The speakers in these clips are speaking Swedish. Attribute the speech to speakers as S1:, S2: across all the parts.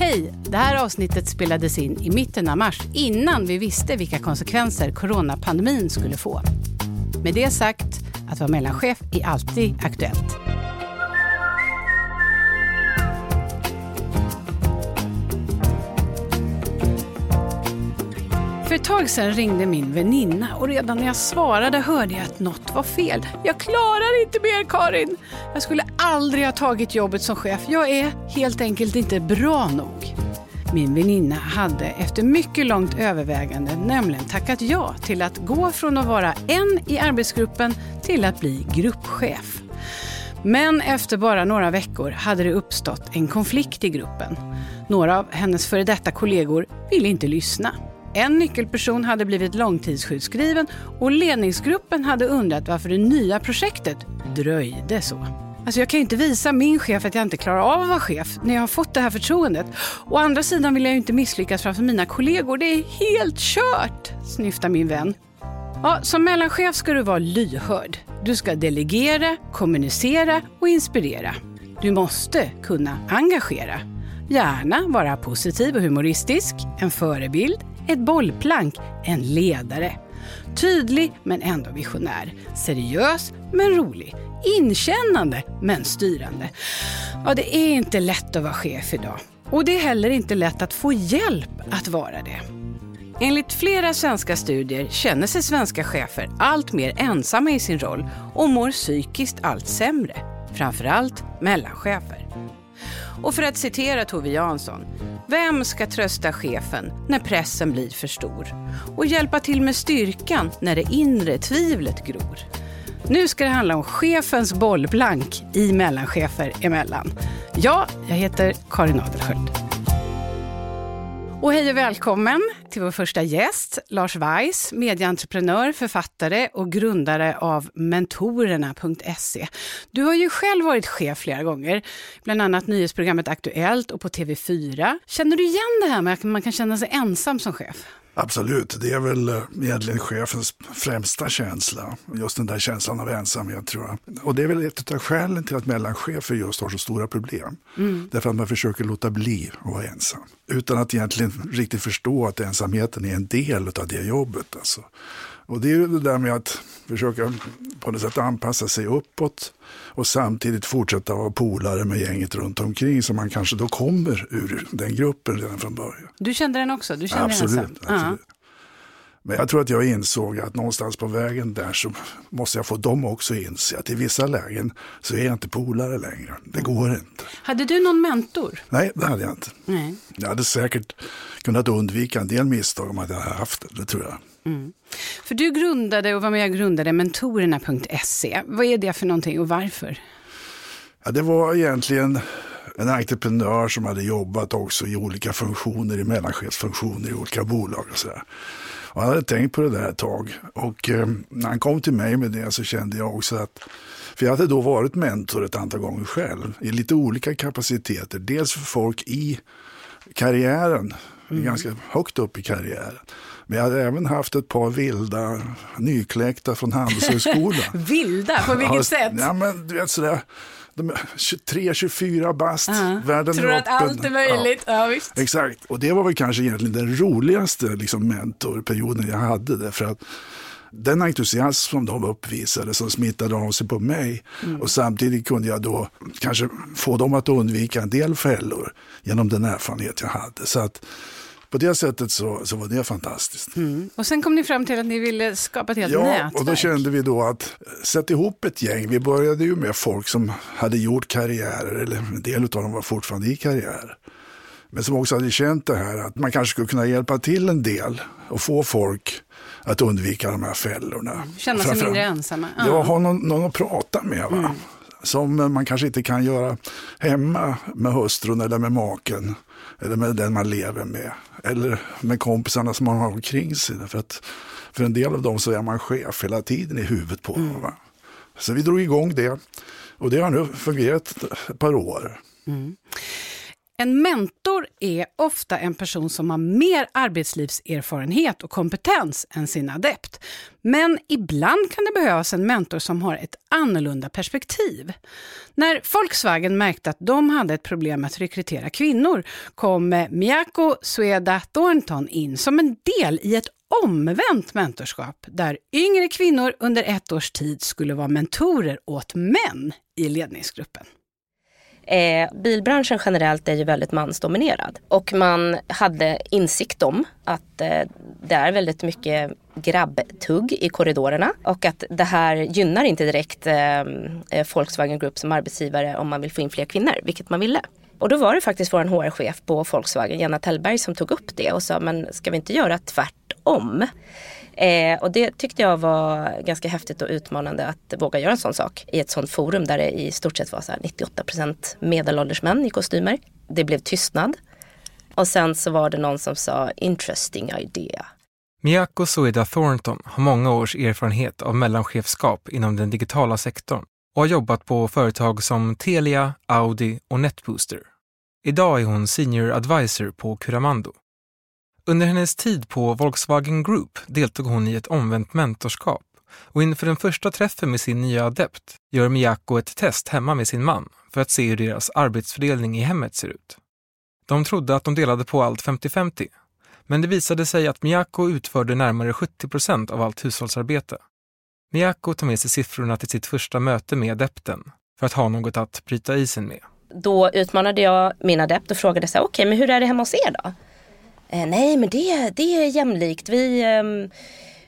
S1: Hej! Det här avsnittet spelades in i mitten av mars innan vi visste vilka konsekvenser coronapandemin skulle få. Med det sagt, att vara mellanchef är alltid aktuellt. Tag sedan ringde min väninna och redan när jag svarade hörde jag att något var fel. Jag klarar inte mer Karin! Jag skulle aldrig ha tagit jobbet som chef. Jag är helt enkelt inte bra nog. Min väninna hade efter mycket långt övervägande nämligen tackat ja till att gå från att vara en i arbetsgruppen till att bli gruppchef. Men efter bara några veckor hade det uppstått en konflikt i gruppen. Några av hennes före detta kollegor ville inte lyssna. En nyckelperson hade blivit långtidssjukskriven och ledningsgruppen hade undrat varför det nya projektet dröjde så. Alltså jag kan ju inte visa min chef att jag inte klarar av att vara chef när jag har fått det här förtroendet. Å andra sidan vill jag ju inte misslyckas framför mina kollegor. Det är helt kört, snyftar min vän. Ja, som mellanchef ska du vara lyhörd. Du ska delegera, kommunicera och inspirera. Du måste kunna engagera. Gärna vara positiv och humoristisk, en förebild, ett bollplank, en ledare. Tydlig men ändå visionär. Seriös men rolig. Inkännande men styrande. Ja, det är inte lätt att vara chef idag. Och det är heller inte lätt att få hjälp att vara det. Enligt flera svenska studier känner sig svenska chefer allt mer ensamma i sin roll och mår psykiskt allt sämre. Framförallt mellanchefer. Och för att citera Tove Jansson. Vem ska trösta chefen när pressen blir för stor? Och hjälpa till med styrkan när det inre tvivlet gror? Nu ska det handla om chefens bollblank i mellanchefer emellan. Ja, jag heter Karin Adelsköld. Och hej och välkommen till vår första gäst, Lars Weiss, medieentreprenör, författare och grundare av mentorerna.se. Du har ju själv varit chef flera gånger, bland annat nyhetsprogrammet Aktuellt och på TV4. Känner du igen det här med att man kan känna sig ensam som chef?
S2: Absolut, det är väl eh, egentligen chefens främsta känsla. Just den där känslan av ensamhet tror jag. Och det är väl ett av skälen till att mellanchefer just har så stora problem. Mm. Därför att man försöker låta bli att vara ensam. Utan att egentligen riktigt förstå att ensamheten är en del av det jobbet. Alltså. Och det är ju det där med att försöka på något sätt anpassa sig uppåt och samtidigt fortsätta vara polare med gänget runt omkring så man kanske då kommer ur den gruppen redan från början.
S1: Du kände den också? Du kände
S2: absolut.
S1: Den
S2: absolut. Uh -huh. Men jag tror att jag insåg att någonstans på vägen där så måste jag få dem också inse att i vissa lägen så är jag inte polare längre. Det går inte.
S1: Hade du någon mentor?
S2: Nej, det hade jag inte.
S1: Nej.
S2: Jag hade säkert kunnat undvika en del misstag om jag hade haft det, det tror jag.
S1: Mm. För du grundade och var med och grundade mentorerna.se. Vad är det för någonting och varför?
S2: Ja, det var egentligen en entreprenör som hade jobbat också i olika funktioner, i mellanchefsfunktioner i olika bolag och sådär. Och han hade tänkt på det där ett tag och eh, när han kom till mig med det så kände jag också att, för jag hade då varit mentor ett antal gånger själv i lite olika kapaciteter. Dels för folk i karriären, mm. ganska högt upp i karriären. Men jag hade även haft ett par vilda nykläckta från Handelshögskolan.
S1: vilda? På vilket
S2: ja,
S1: sätt?
S2: Ja, men du vet sådär. De 23-24 bast, uh -huh. världen
S1: Tror
S2: är
S1: att allt är möjligt. Ja. ja. visst.
S2: Exakt, och det var väl kanske egentligen den roligaste liksom, mentorperioden jag hade. Därför att den entusiasm som de uppvisade som smittade av sig på mig mm. och samtidigt kunde jag då kanske få dem att undvika en del fällor genom den erfarenhet jag hade. Så att på det sättet så, så var det fantastiskt.
S1: Mm. Och sen kom ni fram till att ni ville skapa ett helt
S2: ja,
S1: nätverk.
S2: och då kände vi då att sätta ihop ett gäng. Vi började ju med folk som hade gjort karriärer, eller en del av dem var fortfarande i karriär. Men som också hade känt det här att man kanske skulle kunna hjälpa till en del och få folk att undvika de här fällorna.
S1: Känna sig mindre ensamma.
S2: Ja, ha någon, någon att prata med. Va? Mm. Som man kanske inte kan göra hemma med hustrun eller med maken eller med den man lever med. Eller med kompisarna som man har omkring sig. För, att, för en del av dem så är man chef hela tiden i huvudet på mm. Va? Så vi drog igång det och det har nu fungerat ett par år.
S1: Mm. En mentor är ofta en person som har mer arbetslivserfarenhet och kompetens än sin adept. Men ibland kan det behövas en mentor som har ett annorlunda perspektiv. När Volkswagen märkte att de hade ett problem med att rekrytera kvinnor kom Miyako Sueda Thornton in som en del i ett omvänt mentorskap där yngre kvinnor under ett års tid skulle vara mentorer åt män i ledningsgruppen.
S3: Eh, bilbranschen generellt är ju väldigt mansdominerad och man hade insikt om att eh, det är väldigt mycket grabbtugg i korridorerna och att det här gynnar inte direkt eh, eh Volkswagen Group som arbetsgivare om man vill få in fler kvinnor, vilket man ville. Och då var det faktiskt vår HR-chef på Volkswagen, Jenna Tellberg, som tog upp det och sa men ska vi inte göra tvärtom? Eh, och det tyckte jag var ganska häftigt och utmanande att våga göra en sån sak i ett sånt forum där det i stort sett var så 98 medelålders män i kostymer. Det blev tystnad. Och sen så var det någon som sa interesting idea.
S4: Miyako Sueda Thornton har många års erfarenhet av mellanchefskap inom den digitala sektorn och har jobbat på företag som Telia, Audi och Netbooster. Idag är hon senior advisor på Curamando. Under hennes tid på Volkswagen Group deltog hon i ett omvänt mentorskap och inför den första träffen med sin nya adept gör Miyako ett test hemma med sin man för att se hur deras arbetsfördelning i hemmet ser ut. De trodde att de delade på allt 50-50, men det visade sig att Miyako utförde närmare 70 procent av allt hushållsarbete. Miyako tar med sig siffrorna till sitt första möte med adepten för att ha något att bryta isen med.
S3: Då utmanade jag min adept och frågade så okej, okay, men hur är det hemma hos er då? Eh, nej men det, det är jämlikt. Vi, eh,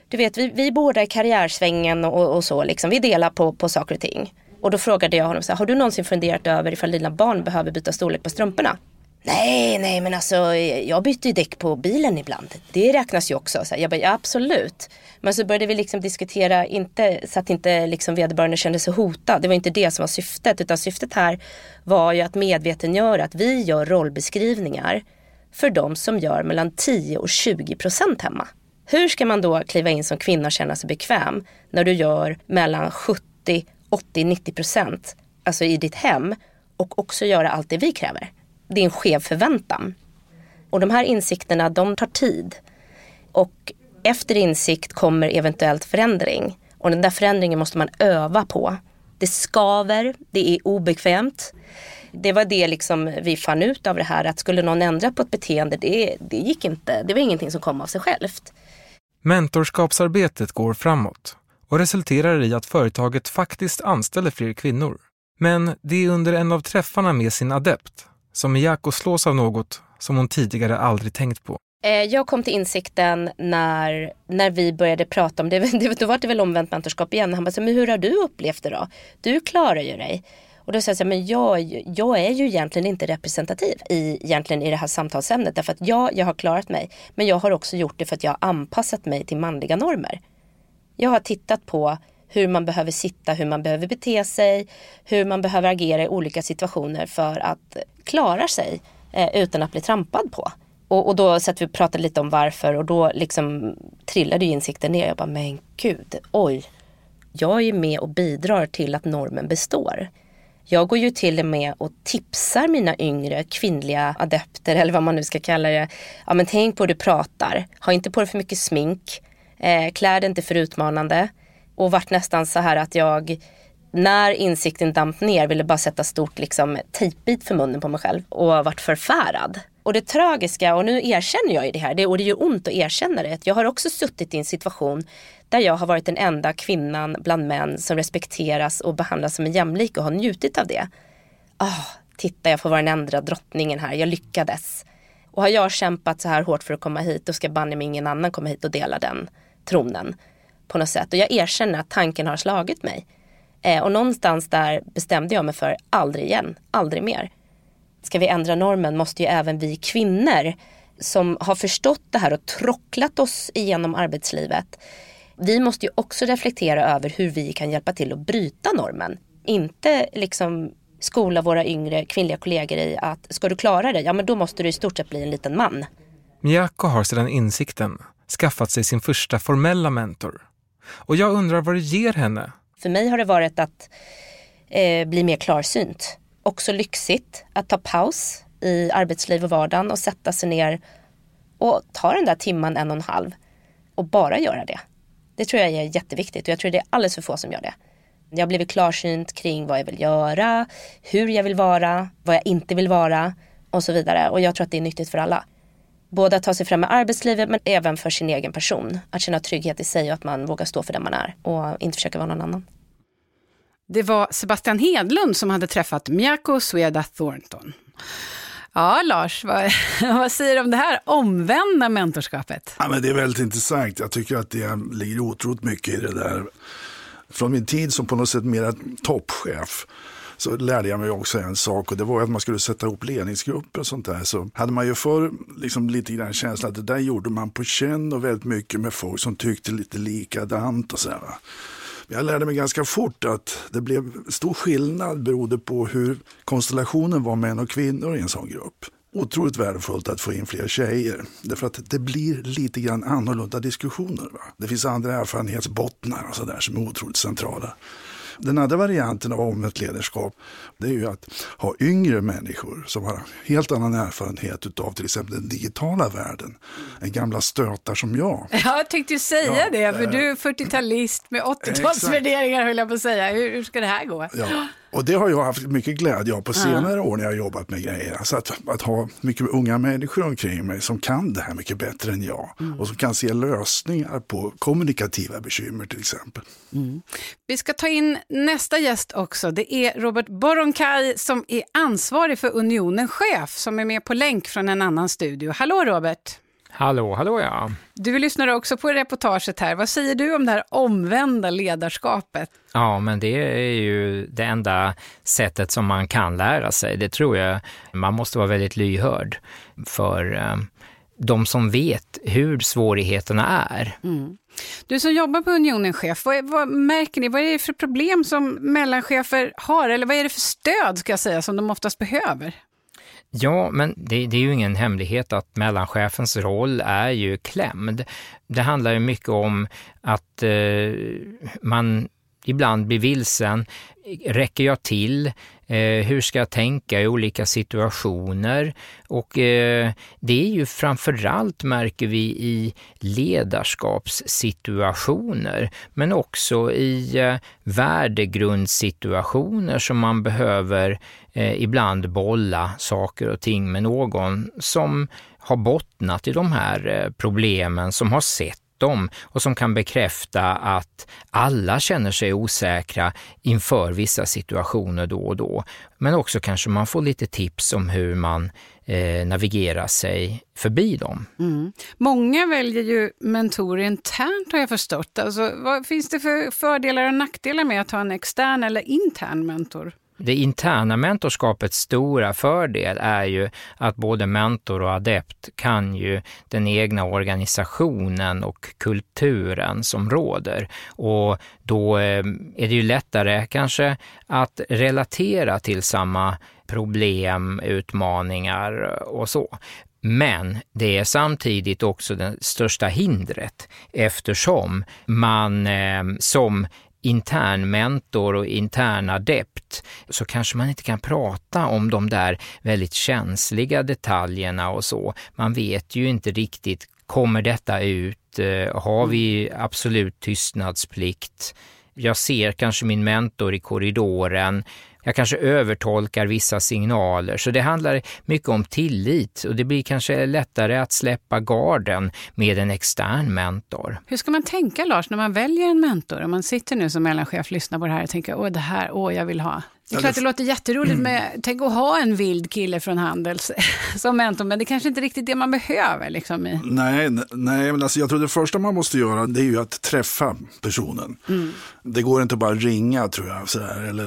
S3: du vet, vi, vi båda i karriärsvängen och, och, så. Liksom. Vi delar på, på saker och ting. Och då frågade jag honom, så här, har du någonsin funderat över ifall dina barn behöver byta storlek på strumporna? Nej, nej men alltså jag byter ju däck på bilen ibland. Det räknas ju också. Så jag bara, ja, absolut. Men så började vi liksom diskutera, inte, så att inte liksom vederbörande kände sig hotad. Det var inte det som var syftet. Utan syftet här var ju att medvetengöra att vi gör rollbeskrivningar för de som gör mellan 10 och 20 procent hemma. Hur ska man då kliva in som kvinna och känna sig bekväm när du gör mellan 70, 80, 90 procent alltså i ditt hem och också göra allt det vi kräver? Det är en skev förväntan. Och de här insikterna de tar tid. Och efter insikt kommer eventuellt förändring. Och den där förändringen måste man öva på. Det skaver, det är obekvämt det var det liksom vi fann ut av det här att skulle någon ändra på ett beteende det, det gick inte. Det var ingenting som kom av sig självt.
S4: Mentorskapsarbetet går framåt och resulterar i att företaget faktiskt anställer fler kvinnor. Men det är under en av träffarna med sin adept som Miyako slås av något som hon tidigare aldrig tänkt på.
S3: Eh, jag kom till insikten när, när vi började prata om det. Då var det väl omvänt mentorskap igen. Han bara, men hur har du upplevt det då? Du klarar ju dig. Och då säger jag så här, men jag, jag är ju egentligen inte representativ i, egentligen i det här samtalsämnet. Därför att ja, jag har klarat mig. Men jag har också gjort det för att jag har anpassat mig till manliga normer. Jag har tittat på hur man behöver sitta, hur man behöver bete sig, hur man behöver agera i olika situationer för att klara sig eh, utan att bli trampad på. Och, och då satt vi och pratade lite om varför och då liksom trillade insikten ner. Jag bara, men gud, oj. Jag är med och bidrar till att normen består. Jag går ju till och med och tipsar mina yngre kvinnliga adepter eller vad man nu ska kalla det. Ja men tänk på hur du pratar. Ha inte på dig för mycket smink. Eh, klä dig inte för utmanande. Och vart nästan så här att jag när insikten damp ner ville bara sätta stort liksom, tejpbit för munnen på mig själv och vart förfärad. Och det tragiska, och nu erkänner jag ju det här, det, och det gör ont att erkänna det, jag har också suttit i en situation där jag har varit den enda kvinnan bland män som respekteras och behandlas som en jämlik och har njutit av det. Oh, titta, jag får vara den enda drottningen här, jag lyckades. Och har jag kämpat så här hårt för att komma hit, då ska banne mig ingen annan komma hit och dela den tronen på något sätt. Och jag erkänner att tanken har slagit mig. Eh, och någonstans där bestämde jag mig för aldrig igen, aldrig mer. Ska vi ändra normen måste ju även vi kvinnor som har förstått det här och trocklat oss igenom arbetslivet vi måste ju också reflektera över hur vi kan hjälpa till att bryta normen. Inte liksom skola våra yngre kvinnliga kollegor i att ska du klara dig, ja men då måste du i stort sett bli en liten man.
S4: Miyako har sedan insikten skaffat sig sin första formella mentor. Och jag undrar vad det ger henne?
S3: För mig har det varit att eh, bli mer klarsynt. Också lyxigt att ta paus i arbetsliv och vardagen och sätta sig ner och ta den där timman, en och en halv och bara göra det. Det tror jag är jätteviktigt och jag tror det är alldeles för få som gör det. Jag har blivit klarsynt kring vad jag vill göra, hur jag vill vara, vad jag inte vill vara och så vidare. Och jag tror att det är nyttigt för alla. Både att ta sig fram i arbetslivet men även för sin egen person. Att känna trygghet i sig och att man vågar stå för den man är och inte försöka vara någon annan.
S1: Det var Sebastian Hedlund som hade träffat Miyako Sueda Thornton. Ja, Lars, vad, vad säger du om det här omvända mentorskapet?
S2: Ja, men det är väldigt intressant. Jag tycker att det ligger otroligt mycket i det där. Från min tid som på något sätt mera toppchef så lärde jag mig också en sak och det var att man skulle sätta ihop ledningsgrupper och sånt där. Så hade man ju förr liksom lite grann känslan att det där gjorde man på känn och väldigt mycket med folk som tyckte lite likadant och så jag lärde mig ganska fort att det blev stor skillnad beroende på hur konstellationen var män och kvinnor i en sån grupp. Otroligt värdefullt att få in fler tjejer. Därför att det blir lite grann annorlunda diskussioner. Va? Det finns andra erfarenhetsbottnar och sådär som är otroligt centrala. Den andra varianten av omvänt ledarskap det är ju att ha yngre människor som har helt annan erfarenhet av till exempel den digitala världen. En gamla stötar som jag.
S1: Ja, jag tänkte ju säga ja, det, för du är 40-talist med 80-talsvärderingar höll jag på att säga. Hur, hur ska det här gå?
S2: Ja. Och det har jag haft mycket glädje av på senare år när jag har jobbat med grejer. Alltså att, att ha mycket unga människor omkring mig som kan det här mycket bättre än jag. Mm. Och som kan se lösningar på kommunikativa bekymmer till exempel. Mm.
S1: Vi ska ta in nästa gäst också. Det är Robert Boronkaj som är ansvarig för Unionen Chef som är med på länk från en annan studio. Hallå Robert!
S5: Hallå, hallå ja.
S1: Du lyssnar också på reportaget här. Vad säger du om det här omvända ledarskapet?
S5: Ja, men det är ju det enda sättet som man kan lära sig. Det tror jag. Man måste vara väldigt lyhörd för eh, de som vet hur svårigheterna är. Mm.
S1: Du som jobbar på Unionen chef, vad, vad, märker ni? Vad är det för problem som mellanchefer har? Eller vad är det för stöd ska jag säga som de oftast behöver?
S5: Ja, men det, det, är ju ingen hemlighet att mellanchefens roll är ju klämd. Det handlar ju mycket om att eh, man ibland blir vilsen. Räcker jag till? Eh, hur ska jag tänka i olika situationer? Och eh, det är ju framförallt, märker vi, i ledarskapssituationer, men också i eh, värdegrundssituationer som man behöver eh, ibland bolla saker och ting med någon som har bottnat i de här eh, problemen, som har sett dem och som kan bekräfta att alla känner sig osäkra inför vissa situationer då och då. Men också kanske man får lite tips om hur man eh, navigerar sig förbi dem. Mm.
S1: Många väljer ju mentorer internt har jag förstått. Alltså, vad finns det för fördelar och nackdelar med att ha en extern eller intern mentor?
S5: Det interna mentorskapets stora fördel är ju att både mentor och adept kan ju den egna organisationen och kulturen som råder. Och då eh, är det ju lättare kanske att relatera till samma problem, utmaningar och så. Men det är samtidigt också det största hindret eftersom man eh, som intern mentor och intern adept så kanske man inte kan prata om de där väldigt känsliga detaljerna och så. Man vet ju inte riktigt, kommer detta ut? Eh, har vi absolut tystnadsplikt? Jag ser kanske min mentor i korridoren jag kanske övertolkar vissa signaler. Så det handlar mycket om tillit och det blir kanske lättare att släppa garden med en extern mentor.
S1: Hur ska man tänka Lars när man väljer en mentor? Om man sitter nu som mellanchef, och lyssnar på det här och tänker åh det här, åh jag vill ha. Det är klart det låter jätteroligt med, tänk att ha en vild kille från Handels som mentor, men det är kanske inte riktigt det man behöver. Liksom, i.
S2: Nej, nej men alltså, jag tror det första man måste göra det är ju att träffa personen. Mm. Det går inte bara ringa tror jag, sådär, eller,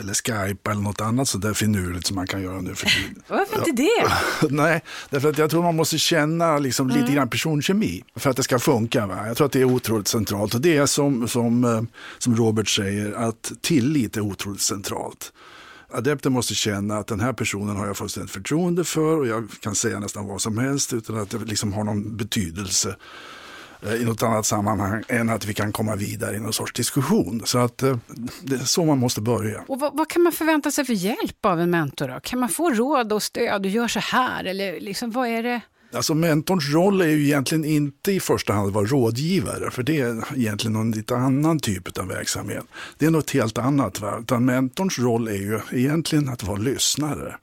S2: eller skype eller något annat sådär finurligt som man kan göra nu för tiden.
S1: Varför inte det?
S2: nej, därför att jag tror man måste känna liksom, mm. lite grann personkemi för att det ska funka. Va? Jag tror att det är otroligt centralt och det är som, som, eh, som Robert säger, att tillit är otroligt centralt. Adepten måste känna att den här personen har jag fullständigt förtroende för och jag kan säga nästan vad som helst utan att det liksom har någon betydelse. Eh, i något annat sammanhang än att vi kan komma vidare i någon sorts diskussion. Så att eh, det är så man måste börja.
S1: Och vad, vad, kan man förvänta sig för hjälp av en mentor? Då? Kan man få råd och stöd? Du gör så här, eller liksom, vad är det?
S2: Alltså mentorns roll är ju egentligen inte i första hand att vara rådgivare, för det är egentligen någon lite annan typ av verksamhet. Det är något helt annat. Va? Utan mentorns roll är ju egentligen att vara lyssnare.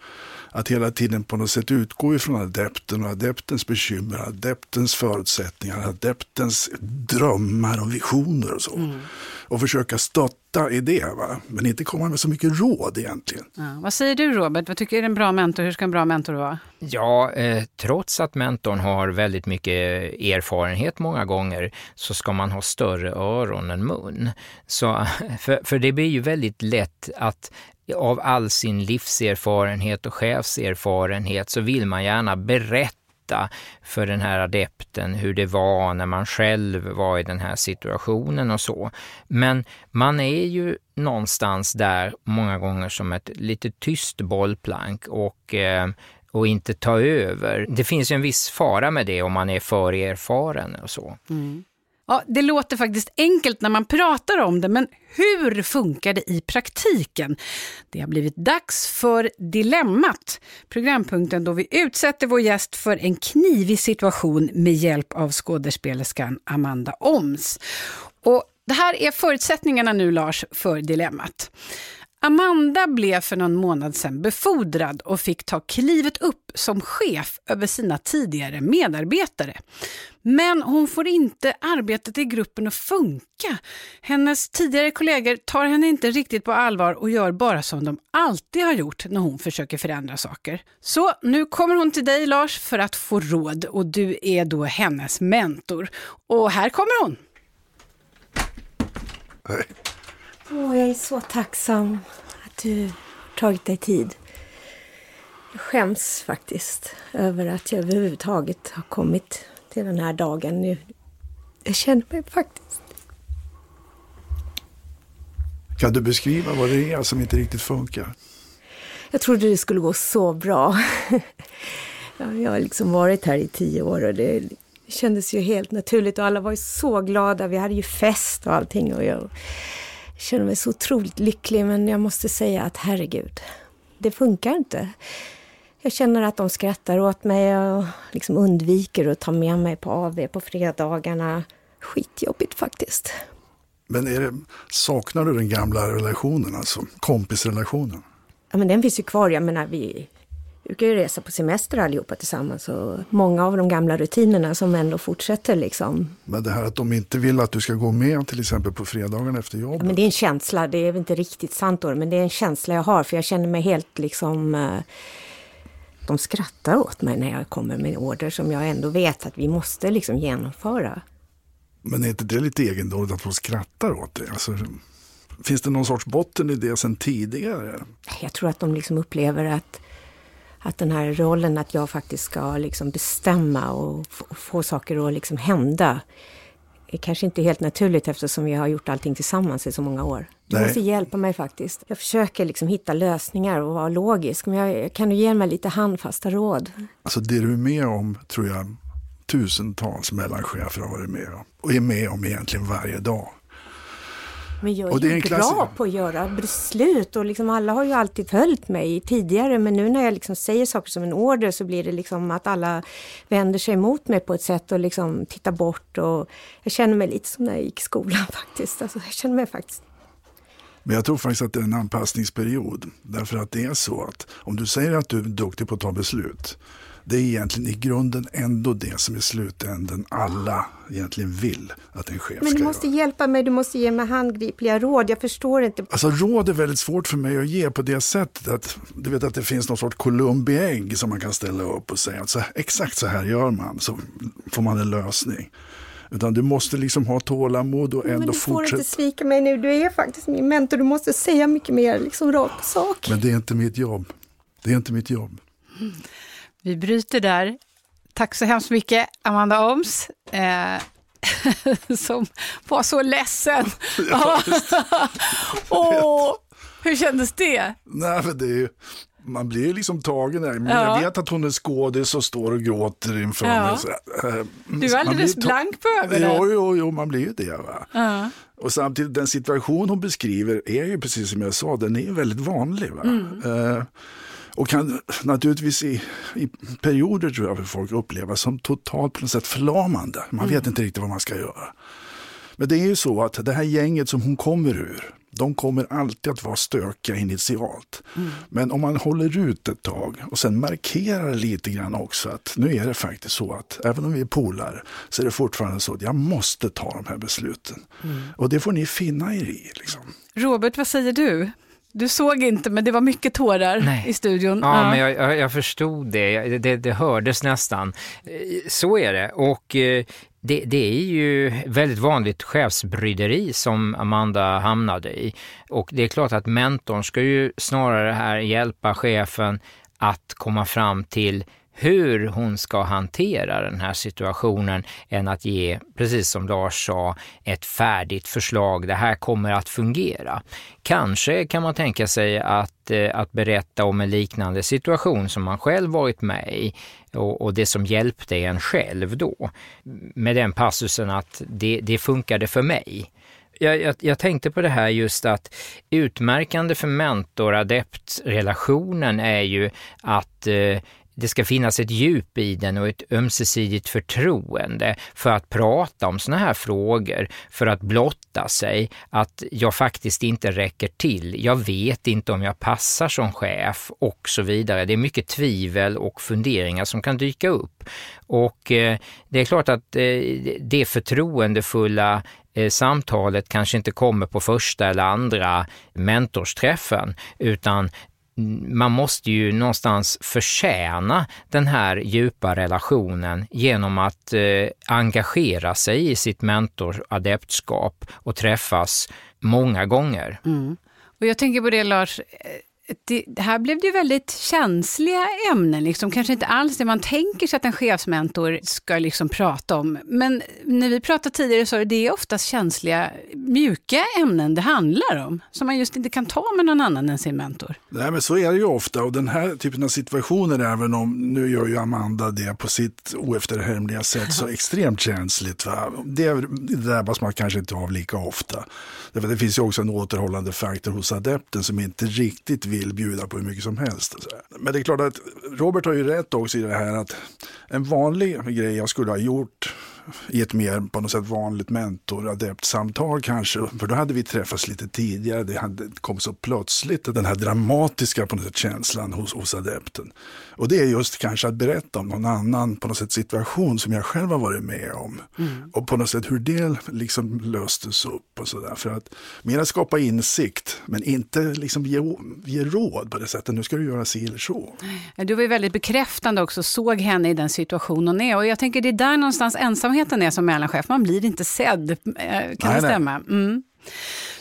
S2: Att hela tiden på något sätt utgå ifrån adepten och adeptens bekymmer, adeptens förutsättningar, adeptens drömmar och visioner och så. Mm. Och försöka stötta i det, va? men inte komma med så mycket råd egentligen.
S1: Ja, vad säger du Robert, vad tycker du är en bra mentor? Hur ska en bra mentor vara?
S5: Ja, eh, trots att mentorn har väldigt mycket erfarenhet många gånger så ska man ha större öron än mun. Så, för, för det blir ju väldigt lätt att av all sin livserfarenhet och chefserfarenhet så vill man gärna berätta för den här adepten hur det var när man själv var i den här situationen och så. Men man är ju någonstans där många gånger som ett lite tyst bollplank och eh, och inte ta över. Det finns ju en viss fara med det om man är för erfaren och så. Mm.
S1: Ja, det låter faktiskt enkelt när man pratar om det, men hur funkar det i praktiken? Det har blivit dags för Dilemmat, programpunkten då vi utsätter vår gäst för en knivig situation med hjälp av skådespelerskan Amanda Oms. Och det här är förutsättningarna nu, Lars, för Dilemmat. Amanda blev för någon månad sedan befordrad och fick ta klivet upp som chef över sina tidigare medarbetare. Men hon får inte arbetet i gruppen att funka. Hennes tidigare kollegor tar henne inte riktigt på allvar och gör bara som de alltid har gjort när hon försöker förändra saker. Så nu kommer hon till dig Lars för att få råd och du är då hennes mentor. Och här kommer hon!
S6: Oh, jag är så tacksam att du har tagit dig tid. Jag skäms faktiskt över att jag överhuvudtaget har kommit till den här dagen nu. Jag känner mig faktiskt...
S2: Kan du beskriva vad det är som inte riktigt funkar?
S6: Jag trodde det skulle gå så bra. Jag har liksom varit här i tio år och det kändes ju helt naturligt och alla var ju så glada. Vi hade ju fest och allting och jag känner mig så otroligt lycklig men jag måste säga att herregud, det funkar inte. Jag känner att de skrattar åt mig och liksom undviker att ta med mig på AV på fredagarna. Skitjobbigt faktiskt.
S2: Men det, saknar du den gamla relationen, alltså kompisrelationen?
S6: Ja, men den finns ju kvar. Jag menar, vi brukar ju resa på semester allihopa tillsammans och många av de gamla rutinerna som ändå fortsätter liksom.
S2: Men det här att de inte vill att du ska gå med till exempel på fredagen efter jobbet?
S6: Ja, men det är en känsla, det är väl inte riktigt sant då, men det är en känsla jag har för jag känner mig helt liksom eh, de skrattar åt mig när jag kommer med order som jag ändå vet att vi måste liksom genomföra.
S2: Men är inte det lite egendomligt att de skrattar åt dig? Alltså, finns det någon sorts botten i det sedan tidigare?
S6: Jag tror att de liksom upplever att, att den här rollen att jag faktiskt ska liksom bestämma och få saker att liksom hända är kanske inte helt naturligt eftersom vi har gjort allting tillsammans i så många år. Du måste hjälpa mig faktiskt. Jag försöker liksom hitta lösningar och vara logisk. Men jag, kan du ge mig lite handfasta råd?
S2: Alltså det du är med om tror jag tusentals mellanchefer har varit med om. Och är med om egentligen varje dag.
S6: Men jag är, är ju bra på att göra beslut och liksom alla har ju alltid följt mig tidigare men nu när jag liksom säger saker som en order så blir det liksom att alla vänder sig emot mig på ett sätt och liksom tittar bort och jag känner mig lite som när jag gick i skolan faktiskt. Alltså, jag känner mig faktiskt
S2: men jag tror faktiskt att det är en anpassningsperiod. Därför att det är så att om du säger att du är duktig på att ta beslut det är egentligen i grunden ändå det som i slutändan alla egentligen vill att en chef
S6: Men du måste
S2: göra.
S6: hjälpa mig, du måste ge mig handgripliga råd. Jag förstår inte.
S2: Alltså råd är väldigt svårt för mig att ge på det sättet att du vet att det finns någon sorts Columbi ägg som man kan ställa upp och säga att så, exakt så här gör man så får man en lösning. Utan du måste liksom ha tålamod och ändå fortsätta. Men du
S6: får inte svika mig nu, du är faktiskt min mentor. Du måste säga mycket mer liksom rakt på sak.
S2: Men det är inte mitt jobb. Det är inte mitt jobb.
S1: Mm. Vi bryter där. Tack så hemskt mycket, Amanda Oms. Eh, som var så ledsen. Ja, oh, hur kändes det?
S2: Nej, för det är ju Man blir liksom tagen där. Men
S1: Ja.
S2: Jag vet att hon är skådis och står och gråter inför
S1: Ja.
S2: mig. Så, eh,
S1: Du är alldeles blank på ögonen.
S2: Jo, jo, jo, man blir ju det. Va?
S1: Ja.
S2: Och samtidigt, den situation hon beskriver är ju precis som jag sa, den är ju väldigt vanlig. Va?
S1: Mm.
S2: Eh, och kan naturligtvis i, i perioder tror jag för folk uppleva som totalt på något sätt förlamande. Man
S1: Mm.
S2: vet inte riktigt vad man ska göra. Men det är ju så att det här gänget som hon kommer ur, de kommer alltid att vara stökiga initialt. Men om man håller ut ett tag och sen markerar lite grann också att nu är det faktiskt så att även om vi är polare så är det fortfarande så att jag måste ta de här besluten. Och det får ni finna er i. Liksom.
S1: Robert, vad säger du? Du såg inte, men det var mycket tårar
S5: Nej.
S1: i studion.
S5: Ja, men jag, jag, jag förstod det. Det. Det hördes nästan. Eh, Så är det. Och eh, det, det är ju väldigt vanligt chefsbryderi som Amanda hamnade i. Och det är klart att mentorn ska ju snarare här hjälpa chefen att komma fram till hur hon ska hantera den här situationen än att ge, precis som Lars sa, ett färdigt förslag. Det här kommer att fungera. Kanske kan man tänka sig att, eh, att berätta om en liknande situation som man själv varit med i och, och det som hjälpte en själv då. Med den passusen att det, det funkade för mig. Jag, jag, jag tänkte på det här just att utmärkande för mentor-adept-relationen är ju att eh, det ska finnas ett djup i den och ett ömsesidigt förtroende för att prata om sådana här frågor, för att blotta sig, att jag faktiskt inte räcker till, jag vet inte om jag passar som chef och så vidare. Det är mycket tvivel och funderingar som kan dyka upp. Och eh, det är klart att eh, det förtroendefulla eh, samtalet kanske inte kommer på första eller andra mentorsträffen, utan man måste ju någonstans förtjäna den här djupa relationen genom att eh, engagera sig i sitt mentoradeptskap och träffas många gånger. Mm.
S1: Och jag tänker på det Lars, eh, det, här blev det ju väldigt känsliga ämnen, liksom. kanske inte alls det man tänker sig att en chefsmentor ska liksom prata om. Men när vi pratade tidigare så är det oftast känsliga, mjuka ämnen det handlar om, som man just inte kan ta med någon annan än sin mentor.
S2: Nej, men så är det ju ofta och den här typen av situationer, även om nu gör ju Amanda det på sitt oefterhärmliga sätt så extremt känsligt. Va? Det drabbas man kanske inte av lika ofta. Därför det finns ju också en återhållande faktor hos adepten som inte riktigt vill bjuda på hur mycket som helst. Men det är klart att Robert har ju rätt också i det här att en vanlig grej jag skulle ha gjort i ett mer på något sätt vanligt mentor-adept-samtal kanske. För då hade vi träffats lite tidigare. Det hade kom så plötsligt den här dramatiska på något sätt känslan hos, hos adepten. Och det är just kanske att berätta om någon annan på något sätt situation som jag själv har varit med om. Och på något sätt hur det liksom löstes upp och sådär. För att mer att skapa insikt men inte liksom ge, ge råd på det sättet. Nu ska du göra si eller så.
S1: Du var ju väldigt bekräftande också, såg henne i den situation hon är. Och jag tänker det är där någonstans ensamheten är som mellanchef. Man blir inte sedd. Eh, Kan
S2: Nej,
S1: det stämma? Mm.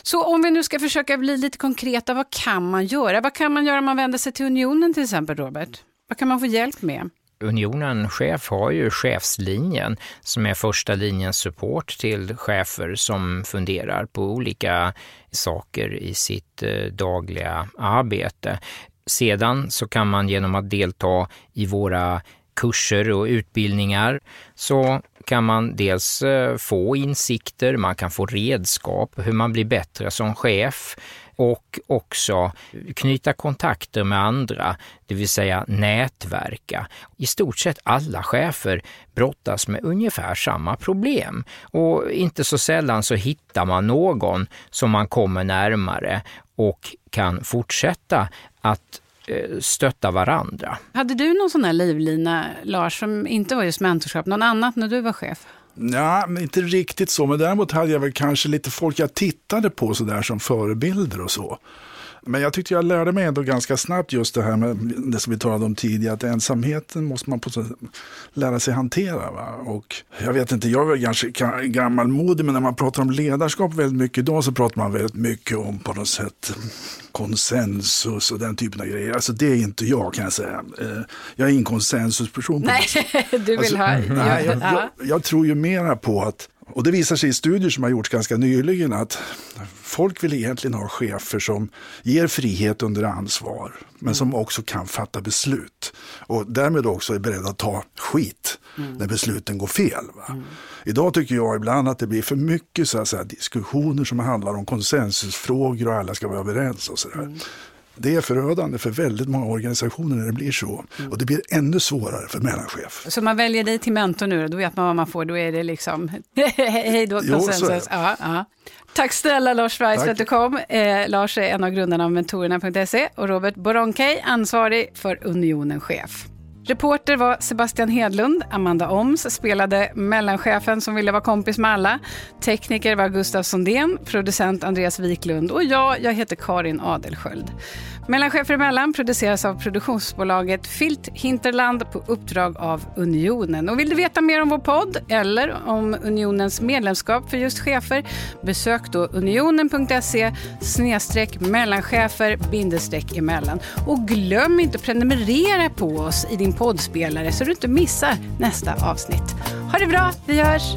S1: Så om vi nu ska försöka bli lite konkreta, vad kan man göra? Vad kan man göra om man vänder sig till Unionen till exempel, Robert? Vad kan man få hjälp med?
S5: Unionen Chef har ju chefslinjen som är första linjens support till chefer som funderar på olika saker i sitt eh, dagliga arbete. Sedan så kan man genom att delta i våra kurser och utbildningar så kan man dels eh, få insikter, man kan få redskap hur man blir bättre som chef och också knyta kontakter med andra, det vill säga nätverka. I stort sett alla chefer brottas med ungefär samma problem och inte så sällan så hittar man någon som man kommer närmare och kan fortsätta att stötta varandra.
S1: Hade du någon sån här livlina, Lars, som inte var just mentorskap, någon annat när du var chef?
S2: Ja, men inte riktigt så. Men däremot hade jag väl kanske lite folk jag tittade på sådär som förebilder och så. Men jag tyckte jag lärde mig ändå ganska snabbt just det här med det som vi talade om tidigare, att ensamheten måste man lära sig hantera. Va? Och jag vet inte, jag är ga- gammalmodig, men när man pratar om ledarskap väldigt mycket idag så pratar man väldigt mycket om på något sätt konsensus och den typen av grejer. Alltså det är inte jag kan jag säga. Eh, Jag är ingen konsensusperson
S1: Nej, du vill
S2: Alltså,
S1: ha...
S2: Nej, jag,
S1: ja.
S2: jag, jag tror ju mera på att Och det visar sig i studier som har gjorts ganska nyligen att folk vill egentligen ha chefer som ger frihet under ansvar, men som också kan fatta beslut. Och därmed också är beredda att ta skit mm. när besluten går fel. Mm. Idag tycker jag ibland att det blir för mycket så här, diskussioner som handlar om konsensusfrågor och alla ska vara överens och sådär. Mm. Det är förödande för väldigt många organisationer när det blir så. Mm. Och det blir ännu svårare för mellanchef.
S1: Så man väljer dig till mentor nu, då vet man vad man får. Då är det liksom, hej då konsensus. Ja, ja. Tack snälla Lars Weiss för att du kom. Eh, Lars är en av grundarna av mentorerna.se och Robert Boronkej, ansvarig för Unionen chef. Reporter var Sebastian Hedlund, Amanda Oms spelade mellanchefen som ville vara kompis med alla. Tekniker var Gustav Sondén, producent Andreas Wiklund och jag, jag heter Karin Adelsköld. Mellanchefer emellan produceras av produktionsbolaget Filt Hinterland på uppdrag av Unionen. Och vill du veta mer om vår podd eller om Unionens medlemskap för just chefer besök då unionen.se snedstreck mellanchefer bindestreck emellan. Och glöm inte att prenumerera på oss i din din poddspelare så du inte missar nästa avsnitt. Ha det bra, vi hörs!